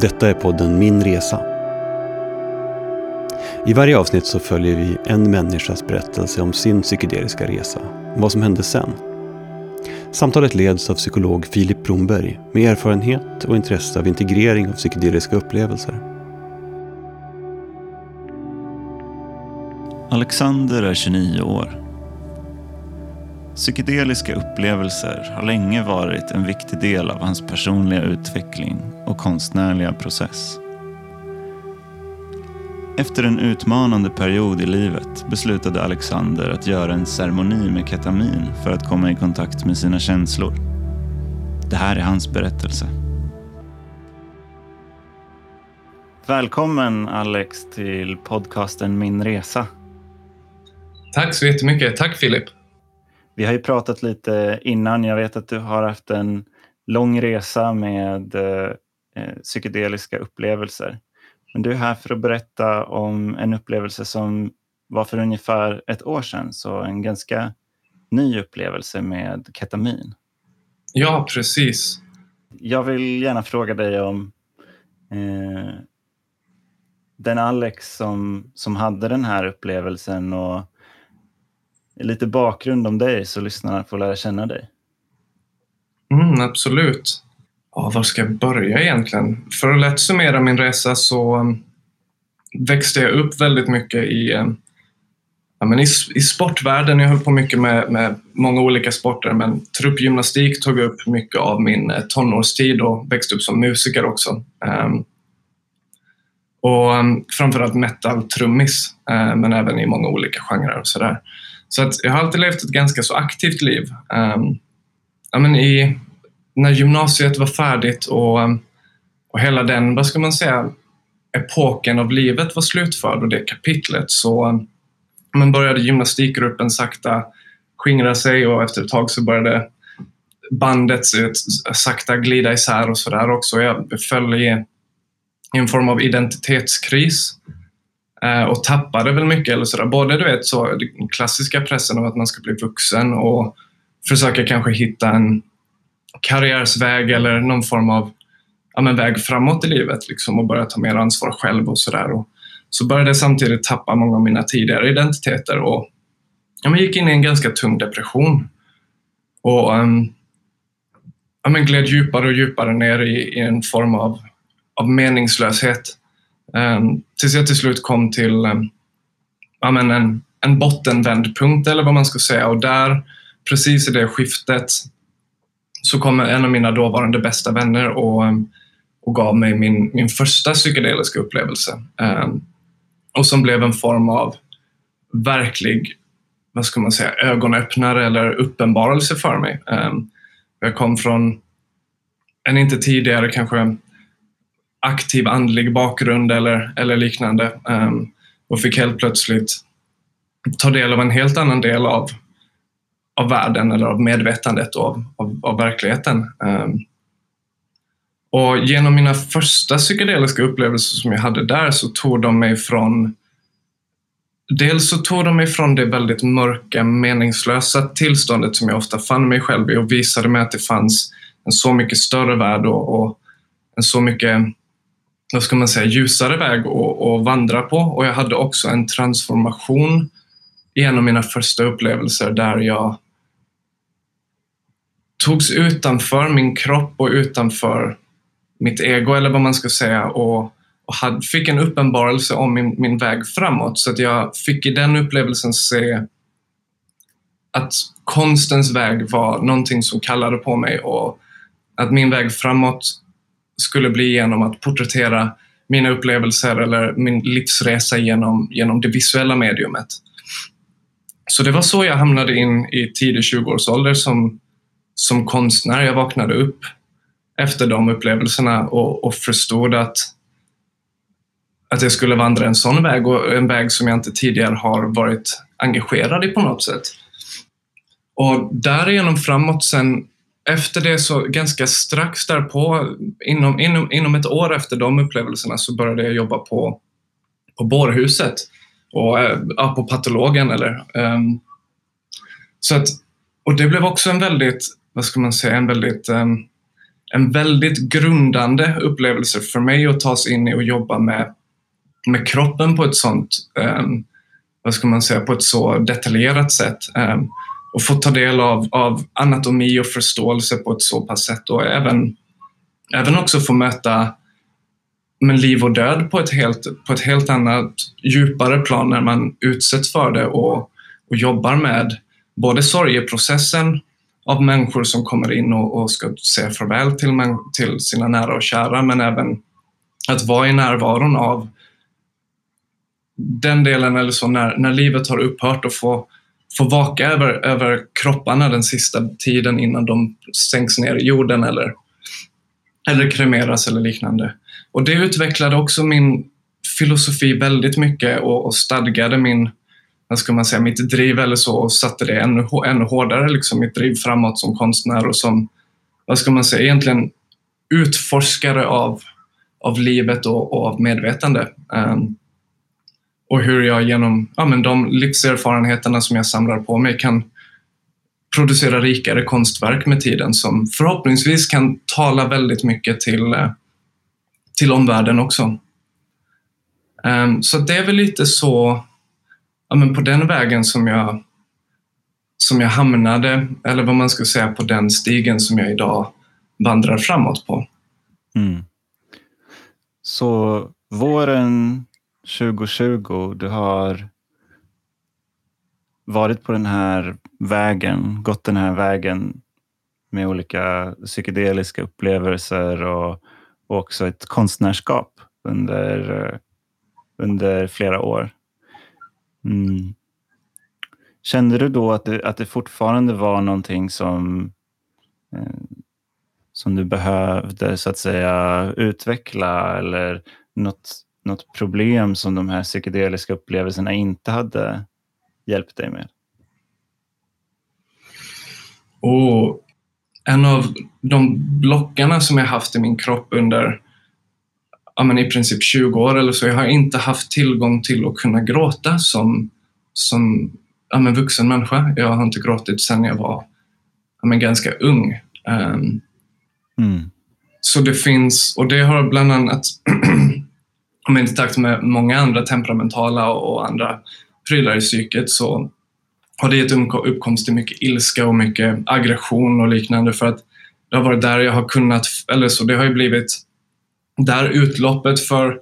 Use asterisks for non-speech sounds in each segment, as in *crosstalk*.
Detta är podden Min Resa. I varje avsnitt så följer vi en människas berättelse om sin psykedeliska resa och vad som hände sen. Samtalet leds av psykolog Filip Bromberg med erfarenhet och intresse av integrering av psykedeliska upplevelser. Alexander är 29 år. Psykedeliska upplevelser har länge varit en viktig del av hans personliga utveckling och konstnärliga process. Efter en utmanande period i livet beslutade Alexander att göra en ceremoni med ketamin för att komma i kontakt med sina känslor. Det här är hans berättelse. Välkommen Alex till podcasten Min Resa. Tack så jättemycket. Tack Filip. Vi har ju pratat lite innan. Jag vet att du har haft en lång resa med eh, psykedeliska upplevelser. Men du är här för att berätta om en upplevelse som var för ungefär ett år sedan. Så en ganska ny upplevelse med ketamin. Ja, precis. Jag vill gärna fråga dig om eh, den Alex som, som hade den här upplevelsen och lite bakgrund om dig så lyssnarna får lära känna dig. Mm, absolut. Ja, var ska jag börja egentligen? För att lätt summera min resa så um, växte jag upp väldigt mycket i, um, ja, men i, i sportvärlden. Jag höll på mycket med, med många olika sporter men truppgymnastik tog upp mycket av min eh, tonårstid och växte upp som musiker också. Um, och um, framförallt metal-trummis, uh, men även i många olika genrer och sådär. Så att jag har alltid levt ett ganska så aktivt liv. Um, ja, men i, när gymnasiet var färdigt och, och hela den, vad ska man säga, epoken av livet var slutförd och det kapitlet så men började gymnastikgruppen sakta skingra sig och efter ett tag så började bandet sakta glida isär och sådär också. Jag föll i en form av identitetskris Eh, och tappade väl mycket. Eller sådär. Både du vet, så, den klassiska pressen av att man ska bli vuxen och försöka kanske hitta en karriärsväg eller någon form av ja, men väg framåt i livet liksom, och börja ta mer ansvar själv och sådär. Så började jag samtidigt tappa många av mina tidigare identiteter och ja, men gick in i en ganska tung depression. Och um, ja, men gled djupare och djupare ner i, i en form av, av meningslöshet. Ehm, tills jag till slut kom till ehm, ja, men en, en bottenvändpunkt eller vad man ska säga och där, precis i det skiftet, så kom en av mina dåvarande bästa vänner och, ehm, och gav mig min, min första psykedeliska upplevelse. och som blev en form av verklig, vad ska man säga, ögonöppnare eller uppenbarelse för mig. jag kom från en inte tidigare kanske aktiv andlig bakgrund eller, eller liknande um, och fick helt plötsligt ta del av en helt annan del av, av världen eller av medvetandet och av, av, av verkligheten. Um, och genom mina första psykedeliska upplevelser som jag hade där så tog de mig från Dels så tog de mig från det väldigt mörka, meningslösa tillståndet som jag ofta fann mig själv i och visade mig att det fanns en så mycket större värld och, och en så mycket vad ska man säga, ljusare väg att, vandra på. Och jag hade också en transformation i en av mina första upplevelser där jag togs utanför min kropp och utanför mitt ego eller vad man ska säga och, och hade, fick en uppenbarelse om min, min väg framåt. Så att jag fick i den upplevelsen se att konstens väg var någonting som kallade på mig och att min väg framåt skulle bli genom att porträttera mina upplevelser eller min livsresa genom, genom det visuella mediumet. Så det var så jag hamnade in i tidig 20-årsålder som, som konstnär. Jag vaknade upp efter de upplevelserna och, och förstod att, att jag skulle vandra en sån väg och en väg som jag inte tidigare har varit engagerad i på något sätt. Och därigenom framåt sen efter det så ganska strax därpå, inom, inom, inom ett år efter de upplevelserna så började jag jobba på, på bårhuset och äh, på patologen. Eller, um, så att, och det blev också en väldigt, vad ska man säga, en väldigt um, en väldigt grundande upplevelse för mig att ta sig in i och jobba med, med kroppen på ett sånt, um, vad ska man säga, på ett så detaljerat sätt. Um, och få ta del av, av anatomi och förståelse på ett så pass sätt och även, även också få möta men liv och död på ett, helt, på ett helt annat, djupare plan när man utsätts för det och, och jobbar med både sorgeprocessen av människor som kommer in och, och ska säga farväl till, till sina nära och kära, men även att vara i närvaron av den delen, eller så när, när livet har upphört och få, få vaka över, över kropparna den sista tiden innan de sänks ner i jorden eller, eller kremeras eller liknande. Och det utvecklade också min filosofi väldigt mycket och, och stadgade min, vad ska man säga, mitt driv eller så och satte det ännu, ännu hårdare, liksom mitt driv framåt som konstnär och som, vad ska man säga, egentligen utforskare av, av livet och, och av medvetande. Um, och hur jag genom ja, men de livserfarenheterna som jag samlar på mig kan producera rikare konstverk med tiden som förhoppningsvis kan tala väldigt mycket till, eh, till omvärlden också. Um, så det är väl lite så, ja, men på den vägen som jag, som jag hamnade, eller vad man ska säga, på den stigen som jag idag vandrar framåt på. Mm. Så våren 2020, du har varit på den här vägen, gått den här vägen med olika psykedeliska upplevelser och, och också ett konstnärskap under, under flera år. Mm. Kände du då att det, att det fortfarande var någonting som, eh, som du behövde så att säga utveckla eller något något problem som de här psykedeliska upplevelserna inte hade hjälpt dig med? Och en av de blockarna som jag haft i min kropp under ja, men i princip 20 år eller så, jag har inte haft tillgång till att kunna gråta som, som ja, men vuxen människa. Jag har inte gråtit sedan jag var ja, men ganska ung. Um, mm. Så det finns, och det har bland annat *clears throat* kommit i takt med många andra temperamentala och andra prylar i psyket så har det gett uppkomst till mycket ilska och mycket aggression och liknande för att det har varit där jag har kunnat, eller så det har ju blivit där utloppet för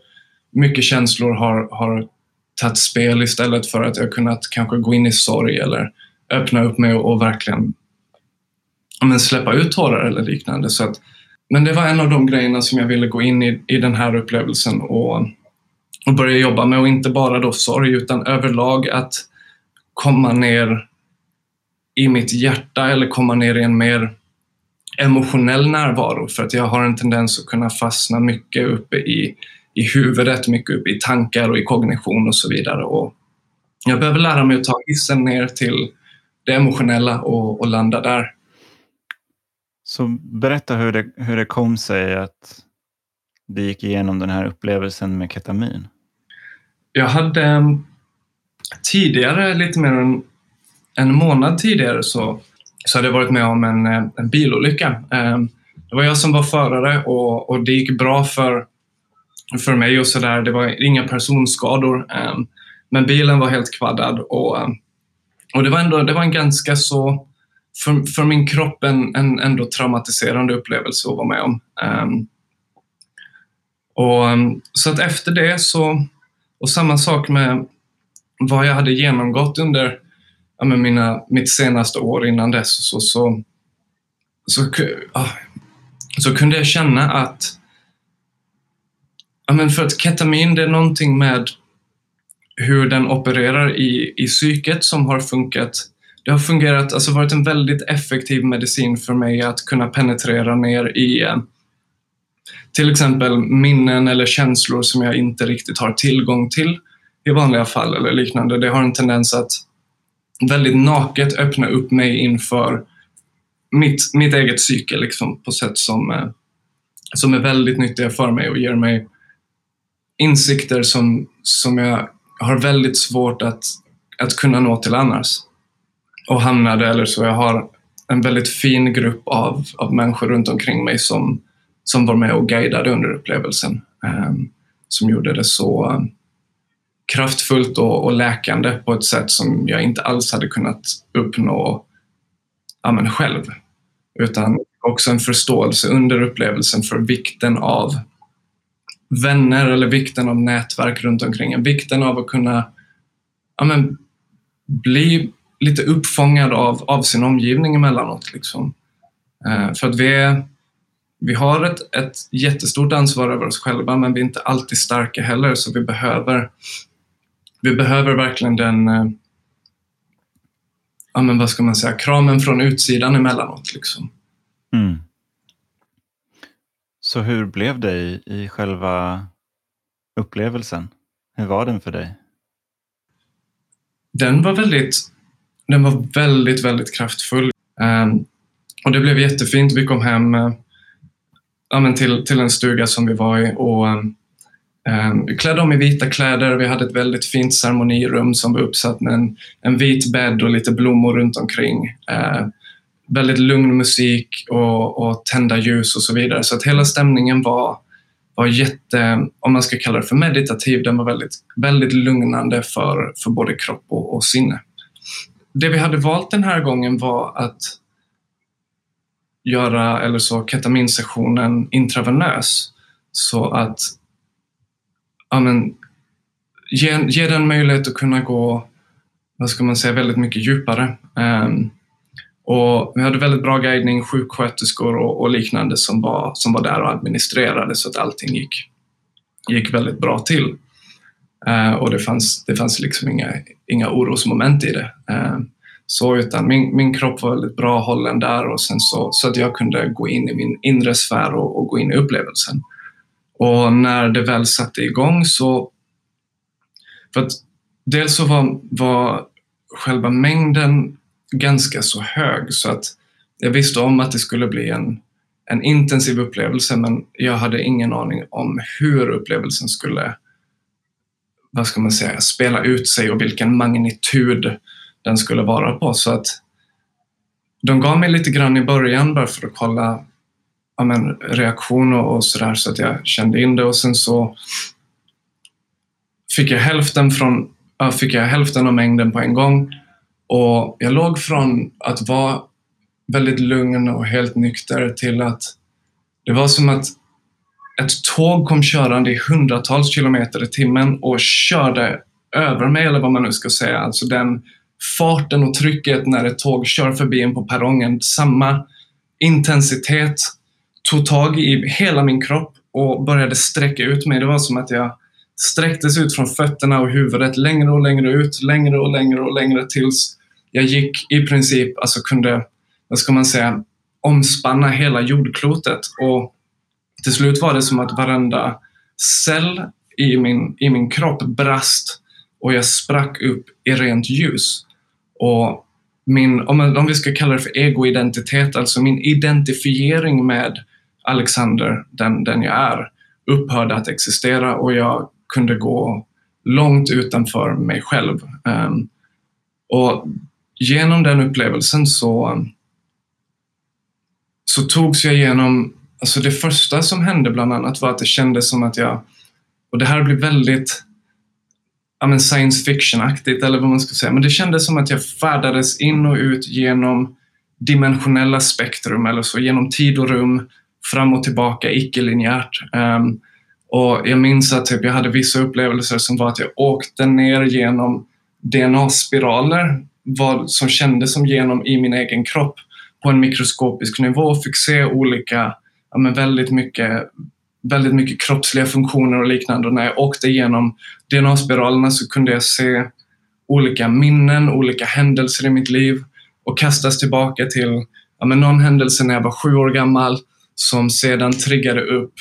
mycket känslor har, har tagit spel istället för att jag kunnat kanske gå in i sorg eller öppna upp mig och, och verkligen men släppa ut tårar eller liknande. Så att, men det var en av de grejerna som jag ville gå in i, i den här upplevelsen och, och börja jobba med och inte bara då sorg utan överlag att komma ner i mitt hjärta eller komma ner i en mer emotionell närvaro för att jag har en tendens att kunna fastna mycket uppe i, i huvudet, mycket uppe i tankar och i kognition och så vidare. Och jag behöver lära mig att ta hissen ner till det emotionella och, och landa där. Så berätta hur det, hur det kom sig att du gick igenom den här upplevelsen med ketamin. Jag hade eh, tidigare, lite mer än en månad tidigare, så, så hade jag varit med om en, eh, en bilolycka. Eh, det var jag som var förare och, och det gick bra för, för mig och sådär. Det var inga personskador. Men bilen var helt kvaddad och, och det var ändå det var en ganska så, för, för min kropp, en, en ändå traumatiserande upplevelse att vara med om. Um, och, ehm, så att efter det så och samma sak med vad jag hade genomgått under ja, mina, mitt senaste år innan dess. Så, så, så, så, så kunde jag känna att ja, men för att ketamin, det är någonting med hur den opererar i, i psyket som har funkat. Det har fungerat, alltså varit en väldigt effektiv medicin för mig att kunna penetrera ner i eh, till exempel minnen eller känslor som jag inte riktigt har tillgång till i vanliga fall eller liknande. Det har en tendens att väldigt naket öppna upp mig inför mitt, mitt eget psyke liksom, på sätt som, eh, som är väldigt nyttiga för mig och ger mig insikter som, som jag har väldigt svårt att, att kunna nå till annars. Och hamnade eller så. Jag har en väldigt fin grupp av, av människor runt omkring mig som, som var med och guidade under upplevelsen. Um, som gjorde det så kraftfullt och, och läkande på ett sätt som jag inte alls hade kunnat uppnå ja, men själv. Utan också en förståelse under upplevelsen för vikten av vänner eller vikten av nätverk runt omkring Vikten av att kunna ja, men, bli lite uppfångad av, av sin omgivning emellanåt. Liksom. Eh, för att vi, är, vi har ett, ett jättestort ansvar över oss själva men vi är inte alltid starka heller så vi behöver, vi behöver verkligen den eh, ja, men vad ska man säga, kramen från utsidan emellanåt. Liksom. Mm. Så hur blev det i, i själva upplevelsen? Hur var den för dig? Den var väldigt, den var väldigt, väldigt kraftfull. Um, och det blev jättefint. Vi kom hem uh, ja, men till, till en stuga som vi var i och um, vi klädde om i vita kläder. Vi hade ett väldigt fint ceremonirum som var uppsatt med en, en vit bädd och lite blommor runt omkring. Uh, väldigt lugn musik och, och tända ljus och så vidare. Så att hela stämningen var, var jätte, om man ska kalla det för meditativ, den var väldigt, väldigt lugnande för, för både kropp och, och sinne. Det vi hade valt den här gången var att göra eller så ketaminsessionen intravenös så att ja, men, ge, ge den möjlighet att kunna gå vad ska man säga, väldigt mycket djupare. Um, och vi hade väldigt bra guidning, sjuksköterskor och, och, liknande som var, som var där och administrerade så att allting gick, gick väldigt bra till. Eh, och det fanns, det fanns liksom inga, inga orosmoment i det. Eh, så utan min, min kropp var väldigt bra hållen där och sen så, så att jag kunde gå in i min inre sfär och, och gå in i upplevelsen. Och när det väl satte igång så... För att dels så var, var själva mängden ganska så hög så att jag visste om att det skulle bli en, en intensiv upplevelse men jag hade ingen aning om hur upplevelsen skulle vad ska man säga, spela ut sig och vilken magnitud den skulle vara på. Så att de gav mig lite grann i början bara för att kolla ja, men, reaktion och, och sådär så att jag kände in det och sen så fick jag hälften från äh, fick jag hälften av mängden på en gång och jag låg från att vara väldigt lugn och helt nykter till att det var som att ett tåg kom körande i hundratals kilometer i timmen och körde över mig, eller vad man nu ska säga. Alltså den farten och trycket när ett tåg kör förbi en på perrongen, samma intensitet tog tag i hela min kropp och började sträcka ut mig. Det var som att jag sträcktes ut från fötterna och huvudet längre och längre ut, längre och längre och längre tills jag gick i princip, alltså kunde, vad ska man säga, omspanna hela jordklotet. Och till slut var det som att varenda cell i min, i min kropp brast och jag sprack upp i rent ljus. Och min, om, om vi ska kalla det för egoidentitet, alltså min identifiering med Alexander, den, den jag är, upphörde att existera och jag kunde gå långt utanför mig själv. Um, och genom den upplevelsen så, så togs jag igenom, alltså det första som hände bland annat var att det kändes som att jag, och det här blir väldigt ja, men science fiction-aktigt eller vad man ska säga, men det kändes som att jag färdades in och ut genom dimensionella spektrum eller så, genom tid och rum, fram och tillbaka, icke-linjärt. Um, och jag minns att typ, jag hade vissa upplevelser som var att jag åkte ner genom DNA-spiraler vad som kändes som genom i min egen kropp på en mikroskopisk nivå och fick se olika, ja, men väldigt mycket väldigt mycket kroppsliga funktioner och liknande. Och när jag åkte igenom DNA-spiralerna så kunde jag se olika minnen, olika händelser i mitt liv och kastas tillbaka till ja, men någon händelse när jag var sju år gammal som sedan triggade upp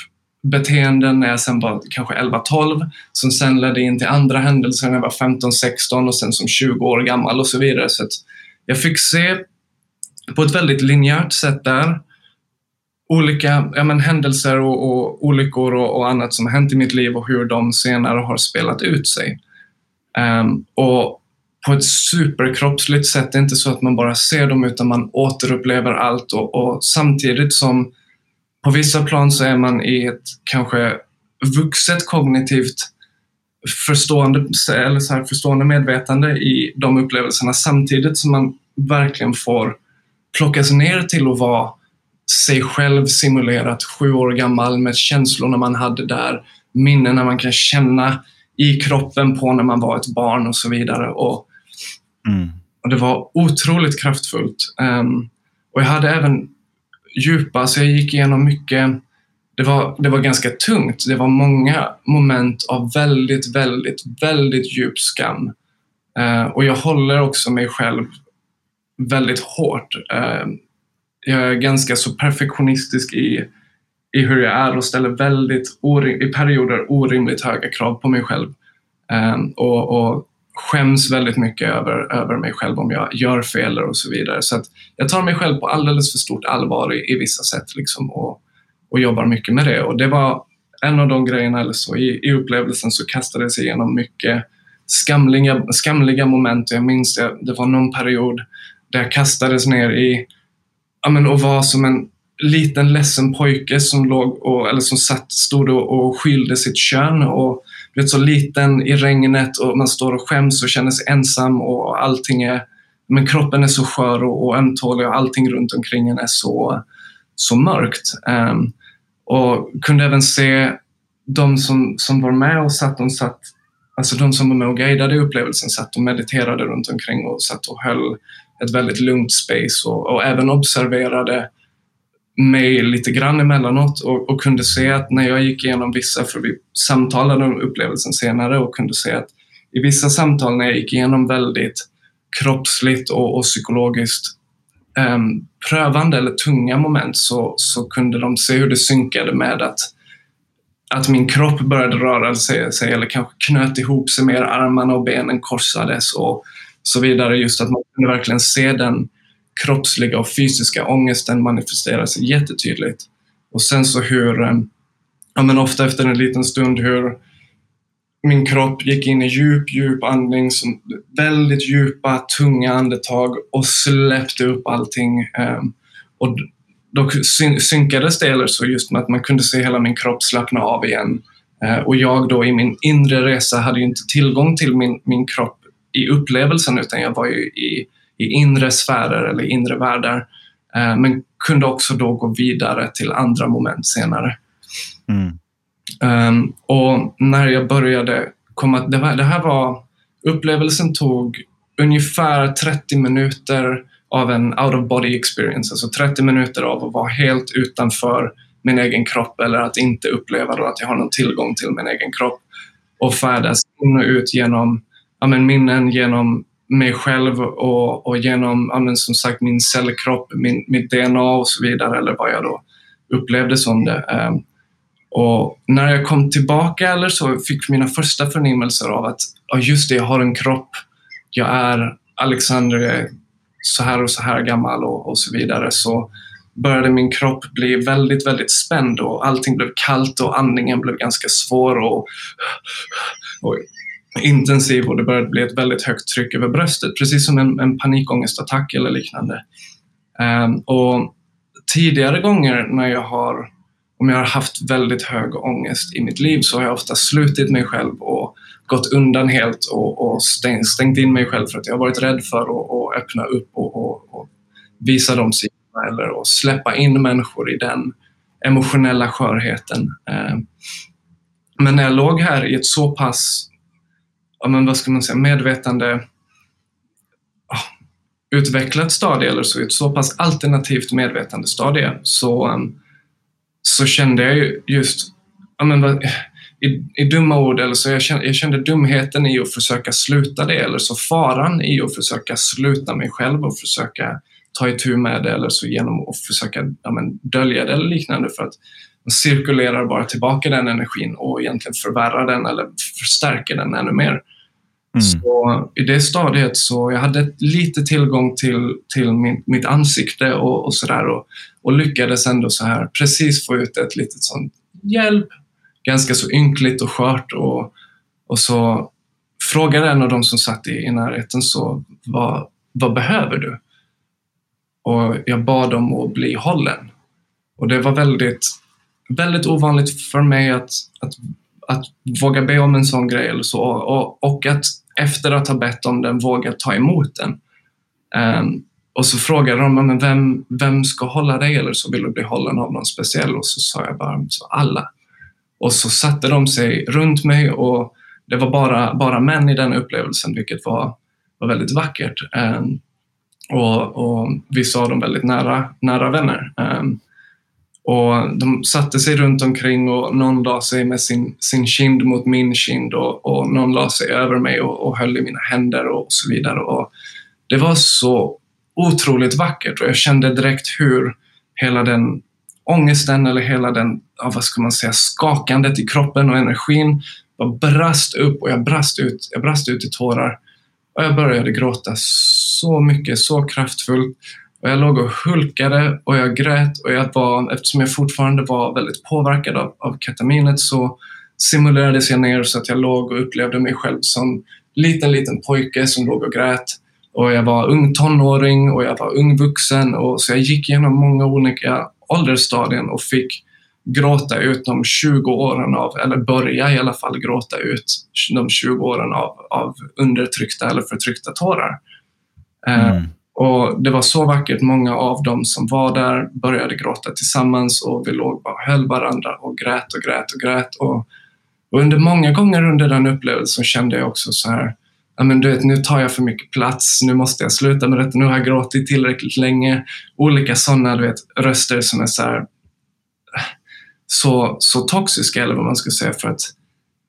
beteenden när jag sen var kanske 11-12 som sen ledde in till andra händelser när jag var 15-16 och sen som 20 år gammal och så vidare. Så jag fick se på ett väldigt linjärt sätt där olika ja, men, händelser och, och olyckor och, och, annat som har hänt i mitt liv och hur de senare har spelat ut sig. Um, och på ett superkroppsligt sätt. Det är inte så att man bara ser dem utan man återupplever allt och, och samtidigt som på vissa plan så är man i ett kanske vuxet kognitivt förstående, eller så här, förstående medvetande i de upplevelserna samtidigt som man verkligen får plockas ner till att vara sig själv simulerat sju år gammal med känslorna man hade där, minnena man kan känna i kroppen på när man var ett barn och så vidare. Och, mm. och det var otroligt kraftfullt. Um, och jag hade även djupa, så jag gick igenom mycket det var, det var ganska tungt. Det var många moment av väldigt, väldigt, väldigt djup skam. Uh, och jag håller också mig själv väldigt hårt. Uh, jag är ganska så perfektionistisk i, i hur jag är och ställer väldigt i perioder orimligt höga krav på mig själv. Um, och, och skäms väldigt mycket över, över mig själv om jag gör fel och så vidare. Så att jag tar mig själv på alldeles för stort allvar i, i vissa sätt liksom och, och jobbar mycket med det. Och det var en av de grejerna, eller så, i, i upplevelsen så kastades jag igenom mycket skamliga, skamliga moment. Jag minns det, det var någon period där jag kastades ner i, ja men och var som en liten ledsen pojke som låg och, eller som satt, stod och, och skilde sitt kön och vet, så liten i regnet och man står och skäms och känner sig ensam och allting är, men kroppen är så skör och, och ömtålig och allting runt omkring en är så, så mörkt. Um, och kunde även se de som, som var med och satt, de satt, alltså de som var med och guidade upplevelsen satt och mediterade runt omkring och satt och höll ett väldigt lugnt space och, och även observerade mig lite grann emellanåt och, och kunde se att när jag gick igenom vissa, för vi samtalade om upplevelsen senare och kunde se att i vissa samtal när jag gick igenom väldigt kroppsligt och, och psykologiskt um, prövande eller tunga moment så, så kunde de se hur det synkade med att, att min kropp började röra sig, sig eller kanske knöt ihop sig mer, armarna och benen korsades och så vidare. Just att man kunde verkligen se den kroppsliga och fysiska ångesten manifesterar sig jättetydligt. Och sen så hur, eh, ja men ofta efter en liten stund hur min kropp gick in i djup, djup andning, som väldigt djupa, tunga andetag och släppte upp allting. Eh, och då synkades det eller så just med att man kunde se hela min kropp slappna av igen. Eh, och jag då i min inre resa hade inte tillgång till min, min kropp i upplevelsen utan jag var ju i i inre sfärer eller inre världar. Eh, men kunde också då gå vidare till andra moment senare. Mm. Um, och när jag började komma... Det, var, det här var... Upplevelsen tog ungefär 30 minuter av en out of body experience, alltså 30 minuter av att vara helt utanför min egen kropp eller att inte uppleva att jag har någon tillgång till min egen kropp och färdas in och ut genom ja, men minnen, genom mig själv och, och genom ja, men som sagt min cellkropp, min, mitt DNA och så vidare eller vad jag då upplevde som det. Um, och när jag kom tillbaka eller så fick mina första förnimmelser av att ja, just det, jag har en kropp. Jag är Alexander, jag är så här och så här gammal och, och så vidare. Så började min kropp bli väldigt, väldigt spänd och allting blev kallt och andningen blev ganska svår och intensiv och det började bli ett väldigt högt tryck över bröstet, precis som en, en panikångestattack eller liknande. Um, och tidigare gånger när jag har, om jag har haft väldigt hög ångest i mitt liv så har jag ofta slutit mig själv och gått undan helt och, och stängt, stängt in mig själv för att jag har varit rädd för att, och öppna upp och, och, och visa de sidorna eller att släppa in människor i den emotionella skörheten. Um, men när jag låg här i ett så pass ja, men vad ska man säga, medvetande utvecklat stadie eller så, ett så pass alternativt medvetande stadie så, um, så kände jag ju just, ja, men i, i dumma ord, eller så jag kände, jag kände dumheten i att försöka sluta det eller så faran i att försöka sluta mig själv och försöka ta itu med det eller så genom att försöka ja, men, dölja det eller liknande för att man cirkulerar bara tillbaka den energin och egentligen förvärrar den eller förstärker den ännu mer. Mm. Så I det stadiet så jag hade lite tillgång till, till min, mitt ansikte och, och sådär och, och, lyckades ändå så här precis få ut ett litet sånt hjälp. Ganska så ynkligt och skört och, och så frågade en av de som satt i, i närheten så, vad, vad behöver du? Och jag bad dem att bli hållen. Och det var väldigt, väldigt ovanligt för mig att, att, att våga be om en sån grej eller så och, och att efter att ha bett om den vågat ta emot den. Um, och så frågade de men vem, vem ska hålla dig eller så vill du bli hållen av någon speciell och så sa jag bara så alla. Och så satte de sig runt mig och det var bara, bara män i den upplevelsen vilket var, var väldigt vackert. Um, och, och vissa av dem väldigt nära, nära vänner. Um, och de satte sig runt omkring och någon la sig med sin, sin kind mot min kind och, och någon la sig över mig och, och höll i mina händer och så vidare. Och det var så otroligt vackert och jag kände direkt hur hela den ångesten eller hela den, ja, vad ska man säga, skakandet i kroppen och energin bara brast upp och jag brast ut, jag brast ut i tårar. Och jag började gråta så mycket, så kraftfullt. Och jag låg och hulkade och jag grät och jag var, eftersom jag fortfarande var väldigt påverkad av, av ketaminet så simulerades jag ner så att jag låg och upplevde mig själv som liten, liten pojke som låg och grät. Och jag var ung tonåring och jag var ung vuxen och så jag gick igenom många olika åldersstadien och fick gråta ut de 20 åren av, eller börja i alla fall gråta ut de 20 åren av, av undertryckta eller förtryckta tårar. Eh, mm. Och Det var så vackert. Många av dem som var där började gråta tillsammans och vi låg bara och höll varandra och grät och grät och grät. Och, och under många gånger under den upplevelsen kände jag också så här, ja, men du vet, nu tar jag för mycket plats, nu måste jag sluta med detta, nu har jag gråtit tillräckligt länge. Olika sådana du vet, röster som är så, här, så, så toxiska, eller vad man ska säga, för att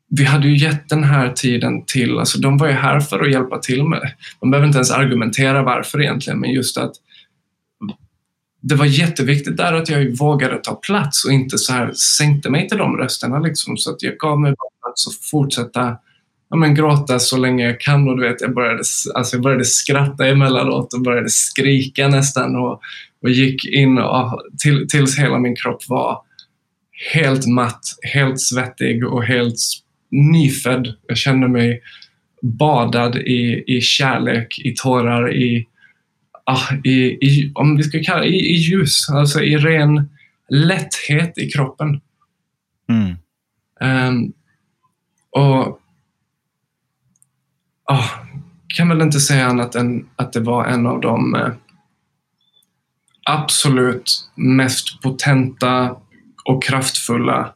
vi hade ju gett den här tiden till, alltså de var ju här för att hjälpa till med det. De behöver inte ens argumentera varför egentligen, men just att det var jätteviktigt där att jag vågade ta plats och inte så här sänkte mig till de rösterna liksom, så att jag gav mig plats att fortsätta ja, men gråta så länge jag kan och du vet, jag började, alltså jag började skratta emellanåt och började skrika nästan och, och gick in och, ah, till, tills hela min kropp var helt matt, helt svettig och helt nyfödd. Jag kände mig badad i, i kärlek, i tårar, i, ah, i, i, om vi ska kalla det, i, i ljus, alltså i ren lätthet i kroppen. Mm. Um, och oh, kan väl inte säga annat än att det var en av de eh, absolut mest potenta och kraftfulla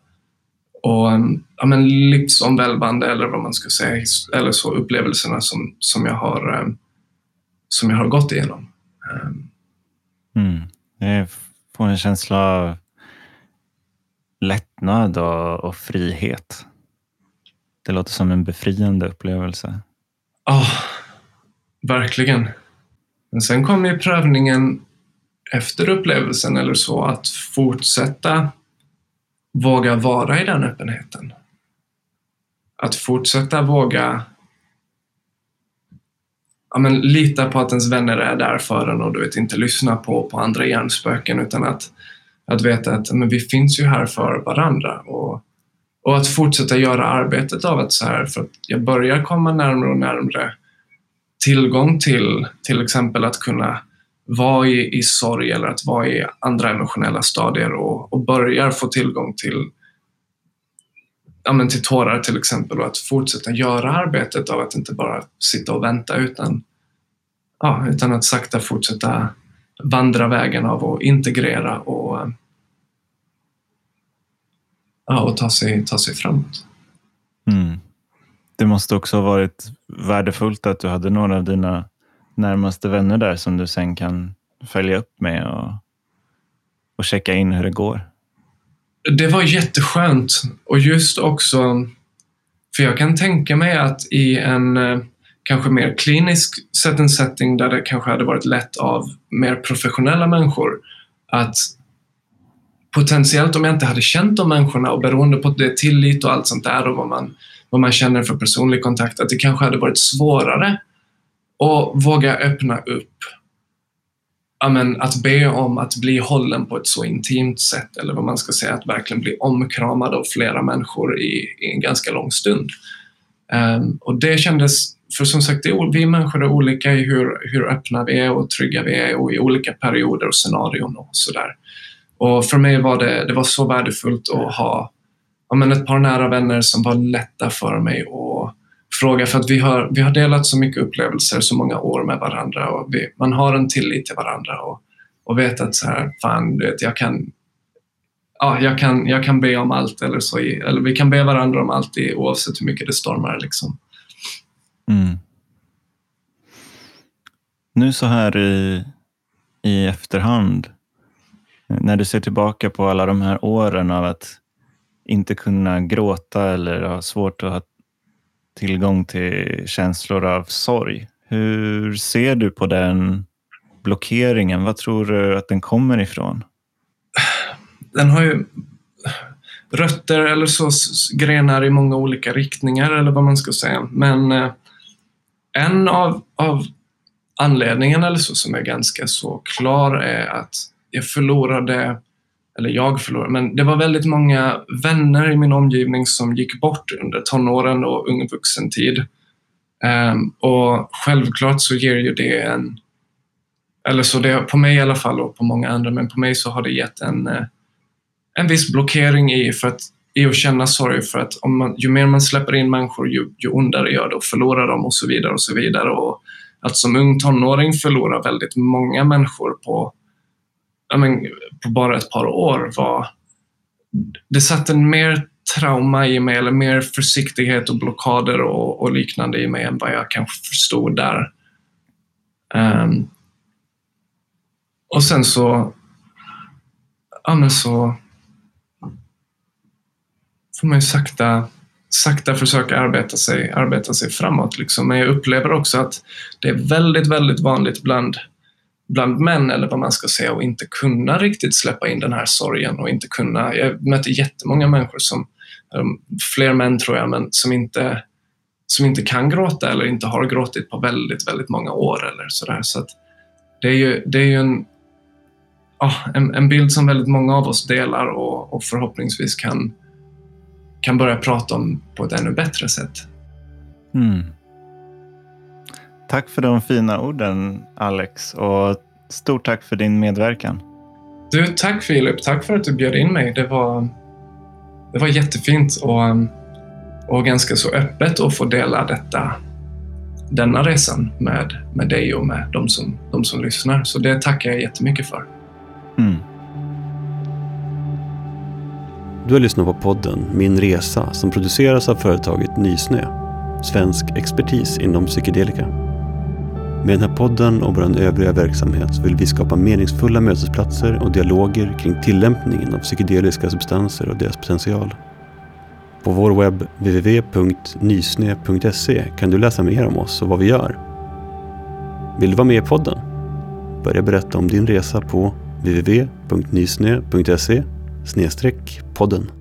och ja, men livsomvälvande eller vad man ska säga, eller så upplevelserna som, som, jag, har, eh, som jag har gått igenom. Ehm. Mm. Jag får en känsla av lättnad och, och frihet. Det låter som en befriande upplevelse. Ja, oh, verkligen. Men sen kom ju prövningen efter upplevelsen eller så att fortsätta våga vara i den öppenheten. Att fortsätta våga ja, men, lita på att ens vänner är där för en och du vet, inte lyssna på, på andra hjärnspöken utan att, att veta att men, vi finns ju här för varandra. Och, och att fortsätta göra arbetet av att så här, för att jag börjar komma närmre och närmre tillgång till till exempel att kunna vara i, i sorg eller att vara i andra emotionella stadier och, och börjar få tillgång till, ja, men till tårar till exempel och att fortsätta göra arbetet av att inte bara sitta och vänta utan, ja, utan att sakta fortsätta vandra vägen av att integrera och, ja, och ta, sig, ta sig framåt. Mm. Det måste också ha varit värdefullt att du hade några av dina närmaste vänner där som du sen kan följa upp med och, och checka in hur det går? Det var jätteskönt och just också, för jag kan tänka mig att i en eh, kanske mer klinisk setting setting där det kanske hade varit lätt av mer professionella människor att potentiellt om jag inte hade känt de människorna och beroende på det tillit och allt sånt där och vad man, vad man känner för personlig kontakt, att det kanske hade varit svårare och våga öppna upp. Amen, att be om att bli hållen på ett så intimt sätt, eller vad man ska säga, att verkligen bli omkramad av flera människor i, i en ganska lång stund. Um, och det kändes, för som sagt, vi människor är olika i hur, hur öppna vi är och trygga vi är och i olika perioder och scenarion och sådär. Och för mig var det, det var så värdefullt att ha ja, men ett par nära vänner som var lätta för mig att fråga för att vi har, vi har delat så mycket upplevelser så många år med varandra och vi, man har en tillit till varandra och, och vet att så här, fan, du vet, jag kan ja, jag, kan, jag kan be om allt eller så. Eller vi kan be varandra om allt oavsett hur mycket det stormar. Liksom. Mm. Nu så här i, i efterhand, när du ser tillbaka på alla de här åren av att inte kunna gråta eller ha svårt att ha tillgång till känslor av sorg. Hur ser du på den blockeringen? Vad tror du att den kommer ifrån? Den har ju rötter eller så grenar i många olika riktningar eller vad man ska säga. Men eh, en av, av anledningarna eller så som är ganska så klar är att jag förlorade eller jag förlorade, men det var väldigt många vänner i min omgivning som gick bort under tonåren och ung vuxentid. Um, ehm, och självklart så ger ju det en, eller så det, på mig i alla fall och på många andra, men på mig så har det gett en, eh, en viss blockering i, för att, i att känna sorg för att om man, ju mer man släpper in människor ju, ju ondare gör det och förlorar dem och så vidare och så vidare. Och att som ung tonåring förlora väldigt många människor på men, på bara ett par år var... Det satte mer trauma i mig, eller mer försiktighet och blockader och, och liknande i mig än vad jag kanske förstod där. Um, och sen så... Ja, men så får man ju sakta, sakta försöka arbeta sig, arbeta sig framåt. Liksom. Men jag upplever också att det är väldigt, väldigt vanligt bland bland män eller vad man ska säga och inte kunna riktigt släppa in den här sorgen och inte kunna. Jag möter jättemånga människor som, fler män tror jag, men som inte, som inte kan gråta eller inte har gråtit på väldigt, väldigt många år eller sådär. Så att det är ju, det är ju en, oh, en, en, bild som väldigt många av oss delar och, och förhoppningsvis kan, kan börja prata om på ett ännu bättre sätt. Mm. Tack för de fina orden Alex och stort tack för din medverkan. Du, tack Filip. Tack för att du bjöd in mig. Det var, det var jättefint och, och ganska så öppet att få dela detta, denna resan med, med dig och med de som, de som lyssnar. Så det tackar jag jättemycket för. Mm. Du har lyssnat på podden Min Resa som produceras av företaget Nysnö, svensk expertis inom psykedelika. Med den här podden och vår övriga verksamhet vill vi skapa meningsfulla mötesplatser och dialoger kring tillämpningen av psykedeliska substanser och deras potential. På vår webb www.nysne.se kan du läsa mer om oss och vad vi gör. Vill du vara med i podden? Börja berätta om din resa på www.nysne.se podden.